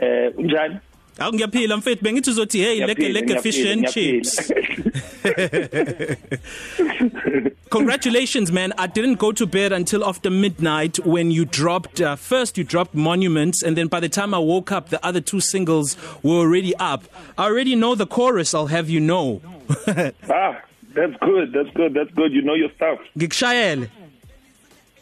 Uh unjani? Awu ngiyaphila mfethu bengithi uzothi hey leke leke fish and chips. Congratulations man. I didn't go to bed until after midnight when you dropped uh, first you dropped Monuments and then by the time I woke up the other two singles were already up. I already know the chorus I'll have you know. ah, that's good. That's good. That's good. You know your stuff. Ngikushayele.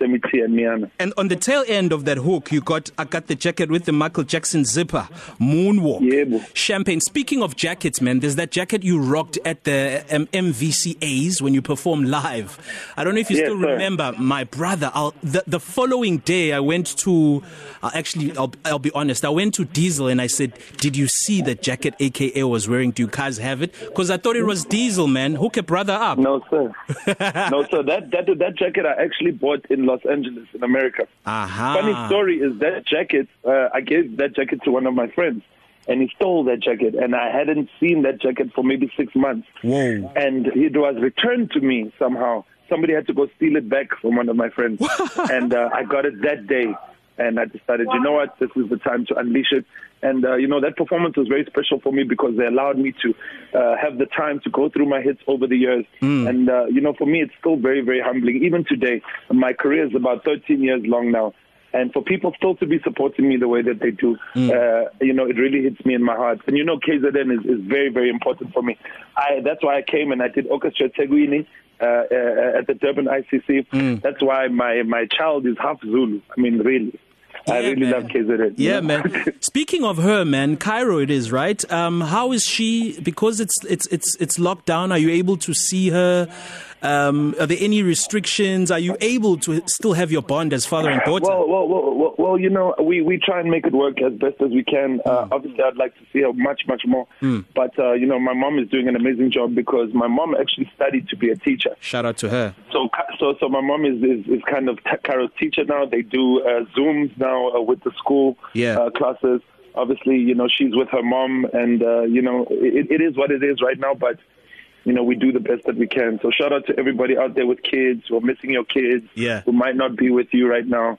Semiti and Miano and on the tail end of that hook you got I got the jacket with the Michael Jackson zipper moonwalk Yebo. champagne speaking of jackets man there's that jacket you rocked at the um, MVCAs when you performed live I don't know if you yes, still sir. remember my brother I'll, the the following day I went to uh, actually I'll, I'll be honest I went went to Diesel and I said, "Did you see the jacket AKA was wearing? Do you guys have it?" Cuz I thought it was Diesel, man. Hook a brother up. No, sir. no, sir. That that that jacket I actually bought in Los Angeles in America. Aha. Funny story is that jacket uh, I gave that jacket to one of my friends. and he stole that jacket and I hadn't seen that jacket for maybe 6 months. Whoa. And it was returned to me somehow. Somebody had to go steal it back from one of my friends and uh, I got it that day. and I decided, you know what, this is the time to unleash it. And uh, you know that performance was very special for me because they allowed me to uh, have the time to go through my hits over the years. Mm. And uh, you know, for me, it's still very, very humbling. Even today, my career is about 13 years long now. And for people still to be supporting me the way that they do, mm. uh, you know, it really hits me in my heart. And you know, KZN is, is very, very important for me. I, that's why I came and I did Orchestra Seguini uh, uh, at the Durban ICC. Mm. That's why my my child is half Zulu. I mean, really. Yeah, I really man. love KZN. Yeah, yeah. man. Speaking of her, man, Cairo it is, right? Um how is she because it's it's it's it's locked down, are you able to see her Um, are there any restrictions? Are you able to still have your bond as father and daughter? Well, well, well, well, well you know, we, we try and make it work as best as we can. Uh, mm. Obviously, I'd like to see her much, much more. Mm. But, uh, you know, my mom is doing an amazing job because my mom actually studied to be a teacher. Shout out to her. So, so, so my mom is, is, is kind of Caro's teacher now. They do uh, Zooms now uh, with the school yeah. uh, classes. Obviously, you know, she's with her mom, and, uh, you know, it, it is what it is right now. But, you know, we do the best that we can. So shout out to everybody out there with kids who are missing your kids, yeah. who might not be with you right now.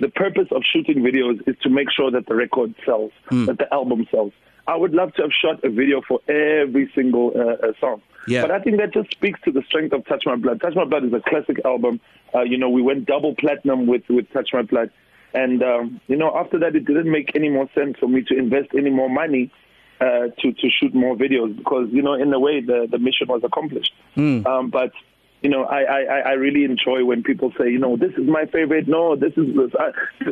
The purpose of shooting videos is to make sure that the record sells, mm. that the album sells. I would love to have shot a video for every single uh, uh, song. Yeah. But I think that just speaks to the strength of Touch My Blood. Touch My Blood is a classic album. Uh, you know, we went double platinum with, with Touch My Blood. And, um, you know, after that, it didn't make any more sense for me to invest any more money uh, to, to shoot more videos because, you know, in a way, the, the mission was accomplished. Mm. Um, but you know, I I I really enjoy when people say, you know, this is my favorite. No, this is this. I,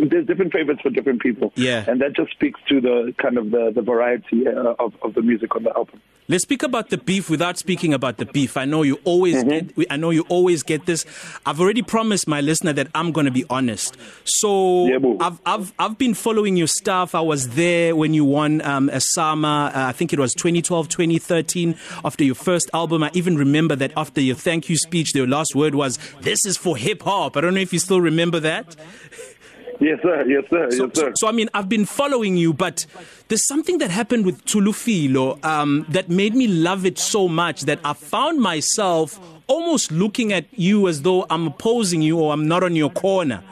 there's different favorites for different people. Yeah, and that just speaks to the kind of the the variety uh, of of the music on the album. Let's speak about the beef without speaking about the beef. I know you always mm-hmm. get, I know you always get this. I've already promised my listener that I'm going to be honest. So yeah, I've I've I've been following your stuff. I was there when you won um Asama, uh, I think it was 2012, 2013 after your first album. I even remember that after your thank you speech speech, their last word was, This is for hip hop. I don't know if you still remember that. Yes, sir. Yes, sir. So, yes, sir. So, so, I mean, I've been following you, but there's something that happened with Tulufilo um, that made me love it so much that I found myself almost looking at you as though I'm opposing you or I'm not on your corner.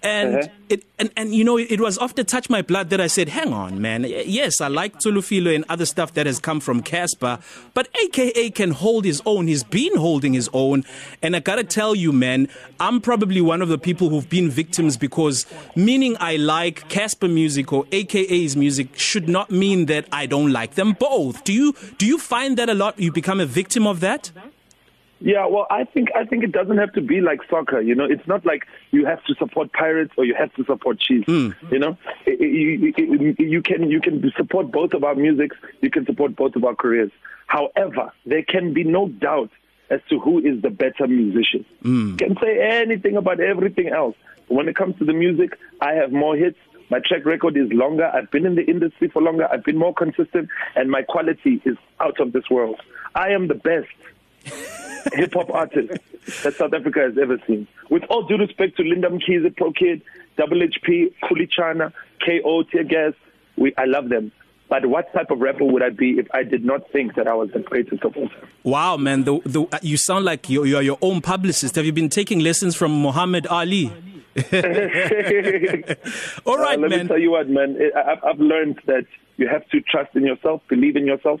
And uh-huh. it and and you know it was after touch my blood that I said, "Hang on, man. Yes, I like Tulufilo and other stuff that has come from Casper, but AKA can hold his own. He's been holding his own. And I got to tell you, man, I'm probably one of the people who've been victims because meaning I like Casper music or AKA's music should not mean that I don't like them both. Do you do you find that a lot you become a victim of that? Yeah, well, I think I think it doesn't have to be like soccer. You know, it's not like you have to support Pirates or you have to support Chiefs. Mm. You know, it, it, it, you can you can support both of our musics. You can support both of our careers. However, there can be no doubt as to who is the better musician. Mm. You can say anything about everything else. When it comes to the music, I have more hits. My track record is longer. I've been in the industry for longer. I've been more consistent, and my quality is out of this world. I am the best. hip hop artist that South Africa has ever seen. With all due respect to Linda Mkhize, Pro Kid, Double HP, Kulichana, KO, Tear Gas, we I love them. But what type of rapper would I be if I did not think that I was the greatest of all time? Wow, man, the, the, uh, you sound like you, you are your own publicist. Have you been taking lessons from Muhammad Ali? all right, uh, let man. Let me tell you what, man. I, I've learned that you have to trust in yourself, believe in yourself,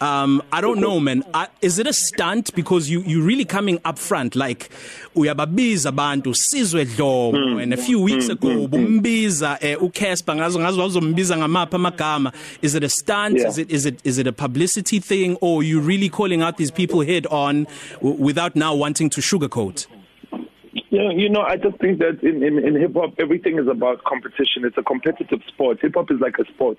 um I don't know man I, is it a style blunt because you you really coming up front like uyababiza abantu sizwe dlomo mm. and a few weeks mm, ago mm, bumbiza eh, uCasper ngazo ngazo wazombiza ngamapha amagama is it a stunt yeah. is it is it is it a publicity thing or you really calling out these people head on without now wanting to sugarcoat you know, you know I just think that in in, in hip hop everything is about competition it's a competitive sport hip hop is like a sport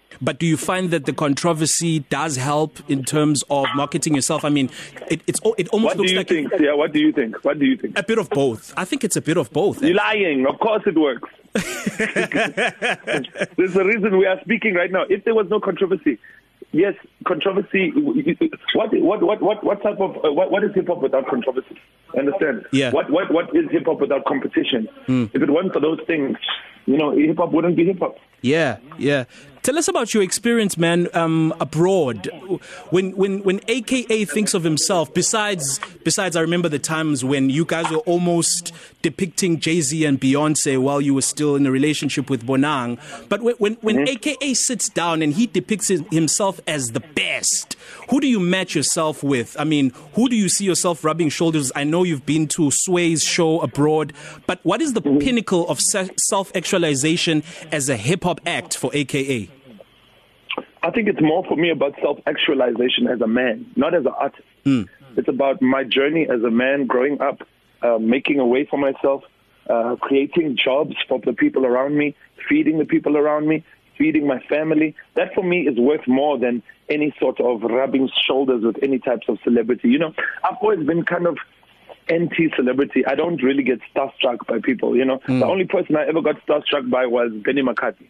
But do you find that the controversy does help in terms of marketing yourself? I mean, it it's it almost what looks like think? A, yeah, what do you think? What do you think? A bit of both. I think it's a bit of both. You're eh? lying. Of course it works. There's a reason we are speaking right now. If there was no controversy, yes, controversy. What what what what what type of uh, what, what is hip hop without controversy? Understand? Yeah. What what what is hip hop without competition? Mm. If it weren't for those things, you know, hip hop wouldn't be hip hop. Yeah, yeah. Tell us about your experience, man, um, abroad. When when when AKA thinks of himself, besides besides, I remember the times when you guys were almost depicting Jay Z and Beyonce while you were still in a relationship with Bonang. But when when, when mm-hmm. AKA sits down and he depicts himself as the best, who do you match yourself with? I mean, who do you see yourself rubbing shoulders? I know you've been to Sway's show abroad, but what is the mm-hmm. pinnacle of se- self-actualization as a hip hop act for AKA? I think it's more for me about self-actualization as a man, not as an artist. Mm. It's about my journey as a man growing up, uh, making a way for myself, uh, creating jobs for the people around me, feeding the people around me, feeding my family. That for me is worth more than any sort of rubbing shoulders with any types of celebrity. You know, I've always been kind of anti celebrity. I don't really get starstruck by people, you know. Mm. The only person I ever got starstruck by was Benny McCarthy.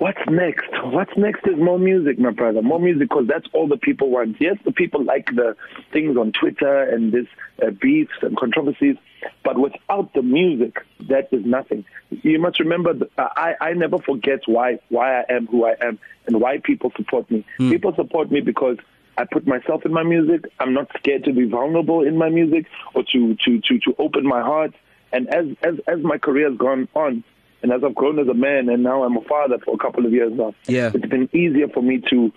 what's next? What's next is more music, my brother. More music because that's all the people want. Yes, the people like the things on Twitter and this uh, beefs and controversies, but without the music, that is nothing. You must remember, the, uh, I I never forget why why I am who I am and why people support me. Mm. People support me because. I put myself in my music. I'm not scared to be vulnerable in my music or to to to to open my heart. And as as as my career has gone on, And as I've grown as a man, and now I'm a father for a couple of years now, yeah. it's been easier for me to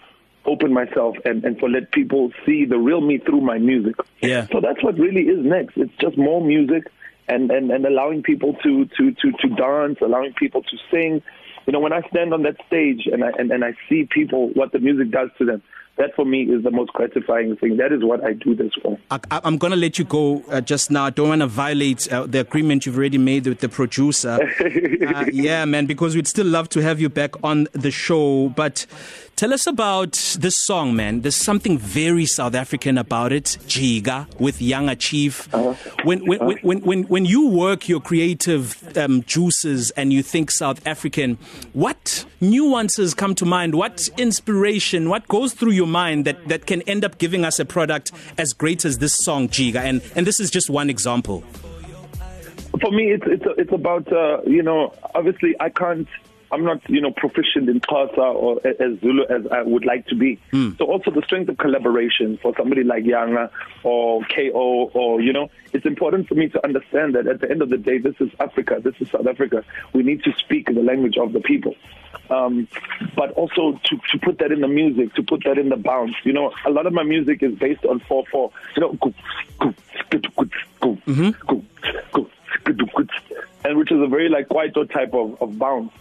open myself and, and for let people see the real me through my music. Yeah. So that's what really is next. It's just more music and, and, and allowing people to, to, to, to dance, allowing people to sing. You know, when I stand on that stage and I, and, and I see people, what the music does to them, That for me is the most gratifying thing. That is what I do this for. I, I'm going to let you go uh, just now. I don't want to violate uh, the agreement you've already made with the producer. uh, yeah, man, because we'd still love to have you back on the show. But tell us about this song, man. There's something very South African about it. Jiga with Yanga Chief. Uh-huh. When, when, when, uh-huh. when, when, when you work your creative um, juices and you think South African, what nuances come to mind? What inspiration? What goes through your your mind that that can end up giving us a product as great as this song Jiga and and this is just one example for me it's it's it's about uh, you know obviously I can't I'm not, you know, proficient in Xhosa or as Zulu as I would like to be. Mm. So also the strength of collaboration for somebody like Yanga or KO or you know, it's important for me to understand that at the end of the day this is Africa, this is South Africa. We need to speak the language of the people. Um but also to to put that in the music, to put that in the bounce. You know, a lot of my music is based on 4/4. You know, mm-hmm. and which is a very like Kwaito type of, of bounce.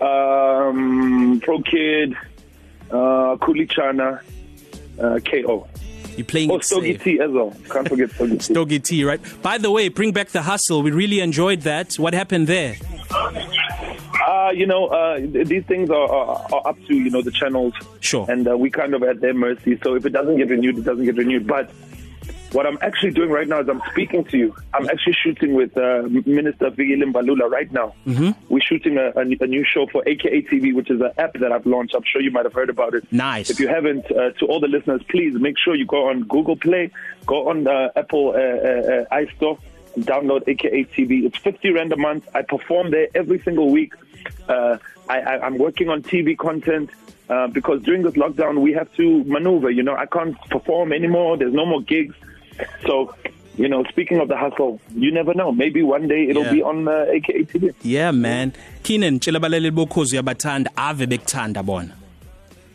um pro kid uh kulichana uh ko You're playing oh, it Stogie safe. T as well. Can't forget Stogie T. Stogie T, right? By the way, bring back the hustle. We really enjoyed that. What happened there? Uh, you know, uh, these things are, are, are up to, you know, the channels. Sure. And uh, we kind of at their mercy. So if it doesn't get renewed, it doesn't get renewed. But What I'm actually doing right now is I'm speaking to you. I'm actually shooting with uh, Minister Vigilin Balula right now. Mm-hmm. We're shooting a, a, a new show for AKA TV, which is an app that I've launched. I'm sure you might have heard about it. Nice. If you haven't, uh, to all the listeners, please make sure you go on Google Play, go on the Apple uh, uh, iStore, uh, download AKA TV. It's 50 rand a month. I perform there every single week. Uh, I, I, I'm working on TV content. Uh, because during this lockdown, we have to maneuver. You know, I can't perform anymore. There's no more gigs. So, you know, speaking of the hustle, you never know. Maybe one day it'll yeah. be on uh, AKA TV. Yeah, man. Keenan, tshela abalaleli bokhozi uyabathanda ave bekuthanda bona.